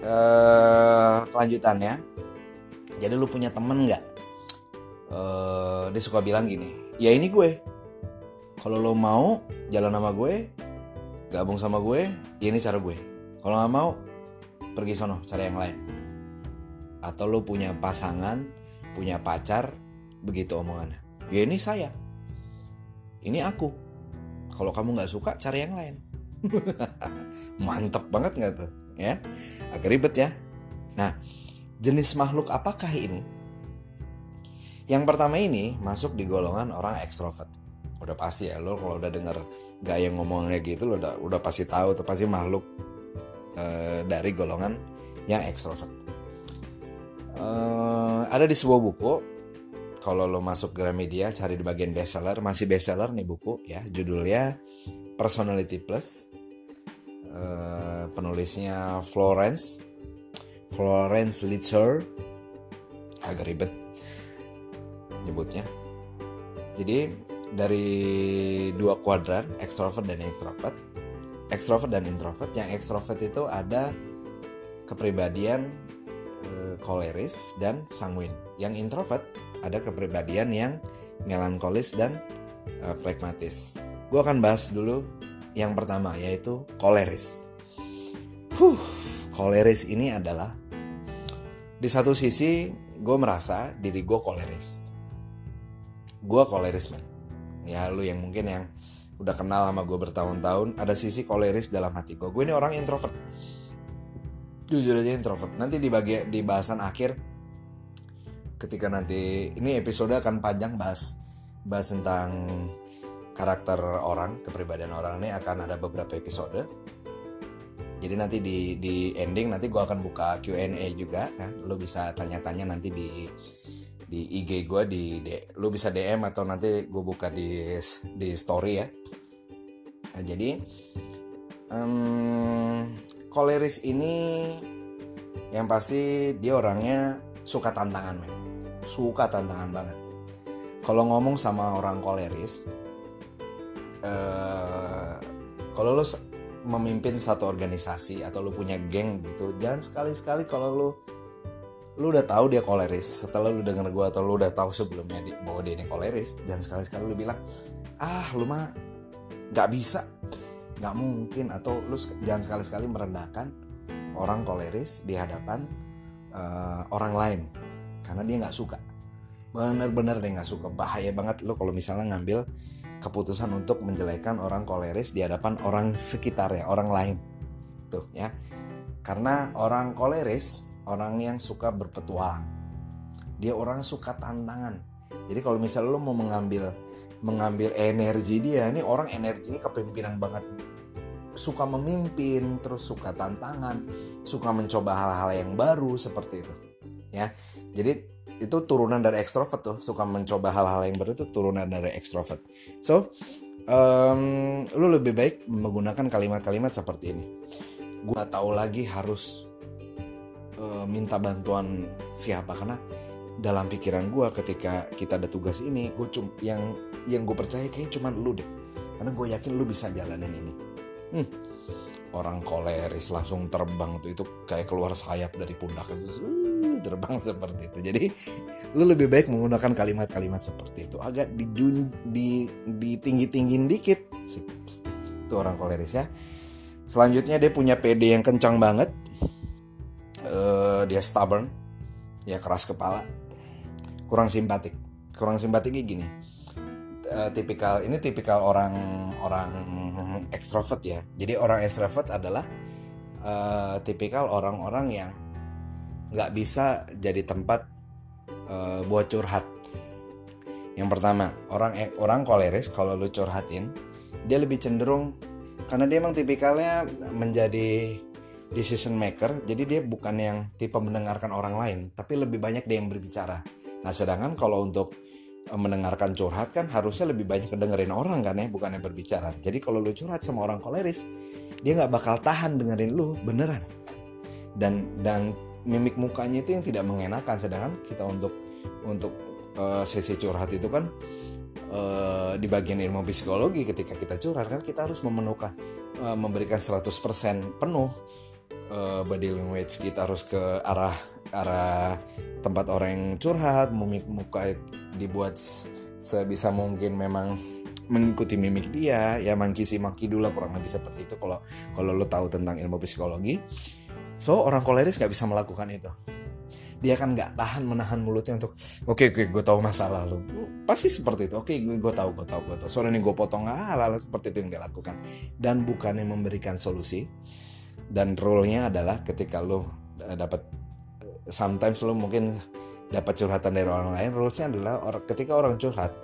eh, Kelanjutannya Jadi lu punya temen gak? Eh, dia suka bilang gini Ya ini gue. Kalau lo mau jalan sama gue Gabung sama gue Ya ini cara gue. Kalau gak mau pergi sono cari yang lain. Atau lo punya pasangan punya pacar begitu omongannya. Ya ini saya. Ini aku. Kalau kamu nggak suka cari yang lain. Mantep banget nggak tuh ya. Agak ribet ya. Nah jenis makhluk apakah ini? Yang pertama ini masuk di golongan orang ekstrovert udah pasti ya lo kalau udah denger gaya ngomongnya gitu lo udah udah pasti tahu tuh pasti makhluk Eh, dari golongan yang ekstrovert. Uh, ada di sebuah buku, kalau lo masuk Gramedia cari di bagian bestseller, masih bestseller nih buku ya, judulnya Personality Plus. Uh, penulisnya Florence, Florence Litzer, agak ribet nyebutnya. Jadi dari dua kuadran, ekstrovert dan ekstrovert, ekstrovert dan introvert. Yang ekstrovert itu ada kepribadian koleris dan sanguin. Yang introvert ada kepribadian yang melankolis dan e, pragmatis. Gue akan bahas dulu yang pertama yaitu koleris. Huh, koleris ini adalah di satu sisi gue merasa diri gue koleris. Gue koleris man. Ya lu yang mungkin yang udah kenal sama gue bertahun-tahun ada sisi koleris dalam hati gue gue ini orang introvert jujur aja introvert nanti di bagian di bahasan akhir ketika nanti ini episode akan panjang bahas bahas tentang karakter orang kepribadian orang ini akan ada beberapa episode. Jadi nanti di di ending nanti gue akan buka Q&A juga ya. lo bisa tanya-tanya nanti di di IG gue di, di lu bisa DM atau nanti gue buka di di story ya. Nah, jadi um, koleris ini yang pasti dia orangnya suka tantangan men. Suka tantangan banget. Kalau ngomong sama orang koleris uh, kalau lu memimpin satu organisasi atau lu punya geng gitu jangan sekali-sekali kalau lu lu udah tahu dia koleris. Setelah lu denger gue atau lu udah tahu sebelumnya bahwa dia ini koleris dan sekali-sekali lu bilang ah lu mah nggak bisa nggak mungkin. Atau lu jangan sekali-sekali merendahkan orang koleris di hadapan uh, orang lain. Karena dia nggak suka. Bener-bener dia nggak suka. Bahaya banget lu kalau misalnya ngambil keputusan untuk menjelekan orang koleris di hadapan orang sekitar ya orang lain tuh ya karena orang koleris orang yang suka berpetualang. Dia orang suka tantangan. Jadi kalau misalnya lo mau mengambil mengambil energi dia, ini orang energinya kepemimpinan banget. Suka memimpin, terus suka tantangan, suka mencoba hal-hal yang baru seperti itu. Ya. Jadi itu turunan dari ekstrovert tuh, suka mencoba hal-hal yang baru itu turunan dari ekstrovert. So, um, lu lebih baik menggunakan kalimat-kalimat seperti ini. Gua tahu lagi harus uh, minta bantuan siapa. Karena dalam pikiran gue ketika kita ada tugas ini gue cum yang yang gue percaya kayaknya cuma lu deh. Karena gue yakin lu bisa jalanin ini. Hmm, orang koleris langsung terbang tuh itu kayak keluar sayap dari pundak. itu terbang seperti itu. Jadi lu lebih baik menggunakan kalimat-kalimat seperti itu. Agak di di di tinggi tinggiin dikit itu orang koleris ya. Selanjutnya dia punya PD yang kencang banget. Uh, dia stubborn. Ya keras kepala. Kurang simpatik. Kurang simpatiknya gini. Uh, tipikal ini tipikal orang orang ekstrovert ya. Jadi orang ekstrovert adalah uh, tipikal orang-orang yang nggak bisa jadi tempat uh, buat curhat. Yang pertama orang orang koleris kalau lu curhatin dia lebih cenderung karena dia emang tipikalnya menjadi decision maker jadi dia bukan yang tipe mendengarkan orang lain tapi lebih banyak dia yang berbicara. Nah sedangkan kalau untuk eh, mendengarkan curhat kan harusnya lebih banyak dengerin orang kan ya bukan yang berbicara. Jadi kalau lu curhat sama orang koleris dia nggak bakal tahan dengerin lu beneran. Dan dan mimik mukanya itu yang tidak mengenakan. Sedangkan kita untuk untuk uh, sesi curhat itu kan uh, di bagian ilmu psikologi ketika kita curhat kan kita harus memenuhkan uh, memberikan 100% penuh uh, body language kita harus ke arah arah tempat orang yang curhat mimik muka dibuat sebisa mungkin memang mengikuti mimik dia. Ya mangkisi maki dulu kurang lebih seperti itu. Kalau kalau lo tahu tentang ilmu psikologi So orang koleris nggak bisa melakukan itu. Dia kan nggak tahan menahan mulutnya untuk oke okay, oke okay, gue tahu masalah lu. Pasti seperti itu. Oke okay, gue gue tahu gue tahu gue tahu. Soalnya ini gue potong ah lala seperti itu yang dia lakukan. Dan bukannya memberikan solusi. Dan role-nya adalah ketika lo eh, dapat sometimes lo mungkin dapat curhatan dari orang lain. Rules-nya adalah ketika orang curhat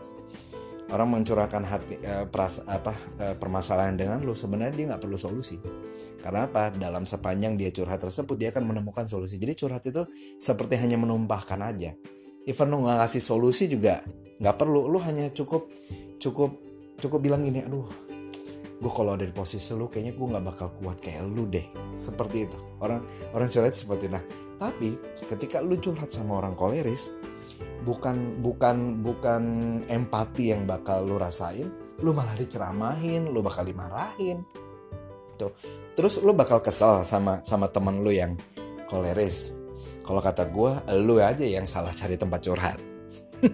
orang mencurahkan hati eh, peras apa eh, permasalahan dengan lu sebenarnya dia nggak perlu solusi. Karena apa? Dalam sepanjang dia curhat tersebut dia akan menemukan solusi. Jadi curhat itu seperti hanya menumpahkan aja. Even lu nggak kasih solusi juga nggak perlu. Lu hanya cukup cukup cukup bilang gini aduh gue kalau ada di posisi lu kayaknya gue nggak bakal kuat kayak lu deh. Seperti itu. Orang orang curhat seperti nah tapi ketika lu curhat sama orang koleris bukan bukan bukan empati yang bakal lu rasain. Lu malah diceramahin lu bakal dimarahin. Tuh. Terus lu bakal kesel sama sama temen lu yang koleris. Kalau kata gue lu aja yang salah cari tempat curhat.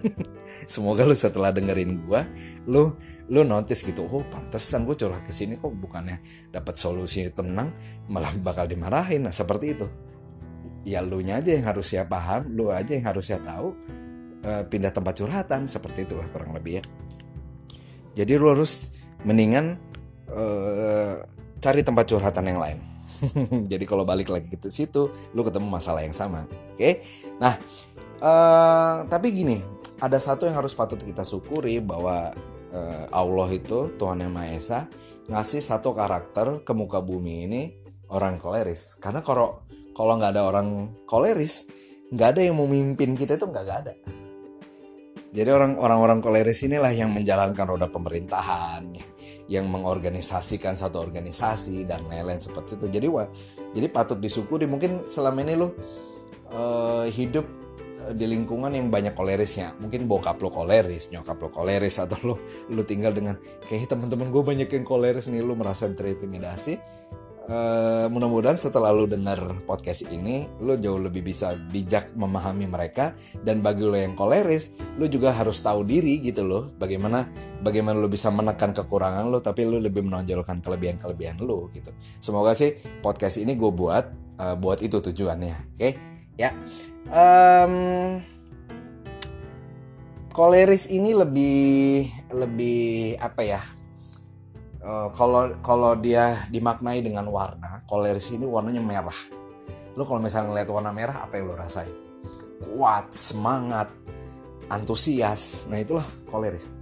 Semoga lu setelah dengerin gue lu lu notice gitu oh pantesan gue curhat ke sini kok bukannya dapat solusi tenang malah bakal dimarahin. Nah seperti itu ya lu nya aja yang harusnya paham lu aja yang harusnya tahu uh, pindah tempat curhatan seperti itulah kurang lebih ya. Jadi lu harus mendingan uh, cari tempat curhatan yang lain. Jadi kalau balik lagi ke situ lu ketemu masalah yang sama oke? Okay? nah uh, tapi gini ada satu yang harus patut kita syukuri bahwa uh, Allah itu Tuhan yang Maha Esa ngasih satu karakter ke muka bumi ini orang koleris karena kalau kalau nggak ada orang koleris nggak ada yang memimpin kita itu nggak ada jadi orang orang koleris inilah yang menjalankan roda pemerintahan, yang mengorganisasikan satu organisasi dan lain-lain seperti itu. Jadi wah, jadi patut disyukuri. Mungkin selama ini lo uh, hidup eh, di lingkungan yang banyak kolerisnya. Mungkin bokap lo koleris, nyokap lo koleris, atau lo lo tinggal dengan kayak teman-teman gue banyak yang koleris nih, lo merasa terintimidasi Uh, mudah-mudahan setelah lu dengar podcast ini, lu jauh lebih bisa bijak memahami mereka dan bagi lo yang koleris, lu juga harus tahu diri gitu loh. Bagaimana bagaimana lu bisa menekan kekurangan lu tapi lu lebih menonjolkan kelebihan-kelebihan lu gitu. Semoga sih podcast ini gue buat uh, buat itu tujuannya. Oke? Okay? Ya. Um, koleris ini lebih lebih apa ya? Eh, kalau kalau dia dimaknai dengan warna, koleris ini warnanya merah. Lo kalau misalnya ngeliat warna merah, apa yang lo rasain? Kuat, semangat, antusias. Nah itulah koleris.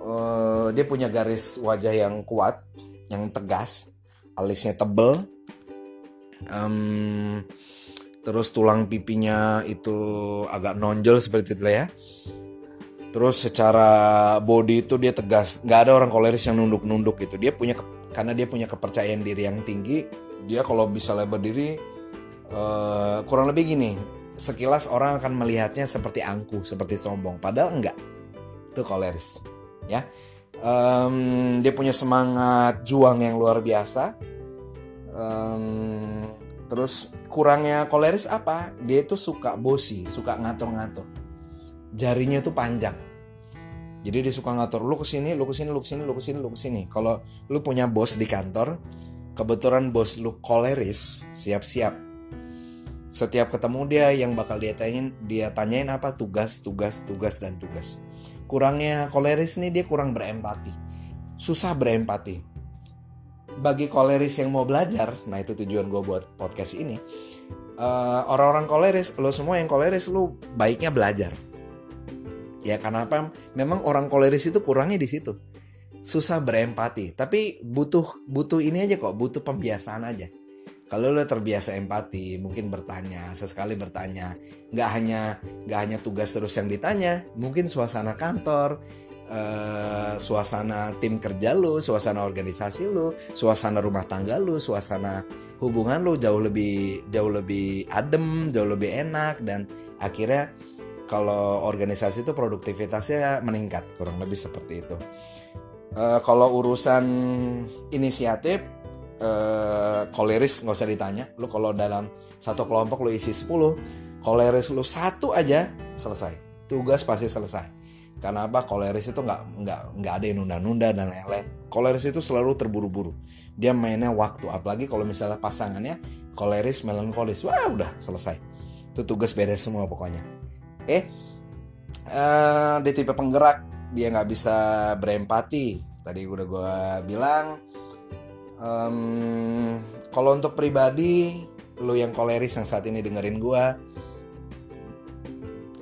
Uh, dia punya garis wajah yang kuat, yang tegas, alisnya tebel, um, terus tulang pipinya itu agak nonjol seperti itu ya Terus secara body itu dia tegas. Nggak ada orang koleris yang nunduk-nunduk gitu. Dia punya karena dia punya kepercayaan diri yang tinggi. Dia kalau bisa lebar diri uh, kurang lebih gini. Sekilas orang akan melihatnya seperti angkuh, seperti sombong. Padahal enggak. Itu koleris, ya. Um, dia punya semangat juang yang luar biasa. Um, terus kurangnya koleris apa? Dia itu suka bosi, suka ngatur-ngatur jarinya tuh panjang. Jadi dia suka ngatur lu ke sini lu ke sini lu ke sini lu ke sini lu ke sini. Kalau lu punya bos di kantor kebetulan bos lu koleris siap-siap. Setiap ketemu dia yang bakal dia tanyain dia tanyain apa? Tugas tugas tugas dan tugas. Kurangnya koleris nih dia kurang berempati. Susah berempati. Bagi koleris yang mau belajar nah itu tujuan gue buat podcast ini uh, orang-orang koleris lo semua yang koleris lu baiknya belajar ya karena apa? Memang orang koleris itu kurangnya di situ. Susah berempati. Tapi butuh butuh ini aja kok butuh pembiasaan aja. Kalau lo terbiasa empati mungkin bertanya sesekali bertanya nggak hanya nggak hanya tugas terus yang ditanya mungkin suasana kantor uh, suasana tim kerja lo suasana organisasi lo suasana rumah tangga lo suasana hubungan lo jauh lebih jauh lebih adem jauh lebih enak dan akhirnya kalau organisasi itu produktivitasnya meningkat kurang lebih seperti itu. Uh, kalau urusan inisiatif uh, koleris nggak usah ditanya. Lu kalau dalam satu kelompok lu isi 10 koleris lu satu aja selesai. Tugas pasti selesai. Karena apa? Koleris itu nggak nggak nggak ada yang nunda-nunda dan lain-lain. Koleris itu selalu terburu-buru. Dia mainnya waktu. Apalagi kalau misalnya pasangannya koleris melankolis. Wah udah selesai. Itu tugas beres semua pokoknya eh uh, di tipe penggerak. Dia nggak bisa berempati. Tadi udah gue bilang. Um, kalau untuk pribadi lo yang koleris yang saat ini dengerin gue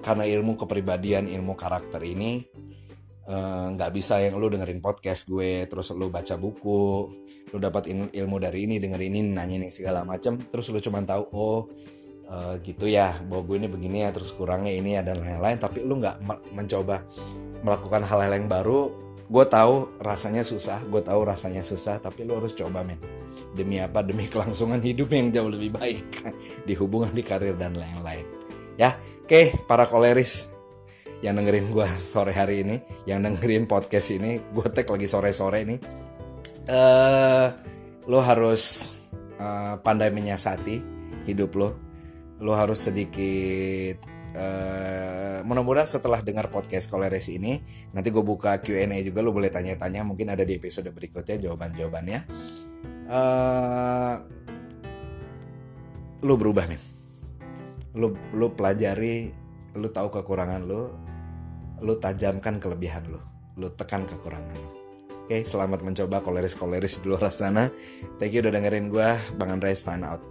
karena ilmu kepribadian ilmu karakter ini eh, nggak uh, bisa yang lo dengerin podcast gue terus lo baca buku lo dapat ilmu dari ini dengerin ini nanya ini segala macam terus lo cuma tahu oh uh, gitu ya bahwa gue ini begini ya terus kurangnya ini ya dan lain-lain. Tapi lo nggak mencoba melakukan hal-hal yang baru gue tahu rasanya susah gue tahu rasanya susah tapi lo harus coba men. Demi apa? Demi kelangsungan hidup yang jauh lebih baik di hubungan di karir dan lain-lain. Ya oke para koleris yang dengerin gue sore hari ini yang dengerin podcast ini gue tag lagi sore-sore ini. Uh, lo harus uh, pandai menyiasati hidup lo lo harus sedikit Uh, mudah-mudahan setelah dengar podcast Koleres ini nanti gue buka Q&A juga lo boleh tanya-tanya mungkin ada di episode berikutnya jawaban-jawabannya uh, lo berubah men lo lo pelajari lo tahu kekurangan lo lo tajamkan kelebihan lo lo tekan kekurangan lo Oke, okay, selamat mencoba koleris-koleris di luar sana. Thank you udah dengerin gue, Bang Andre sign out.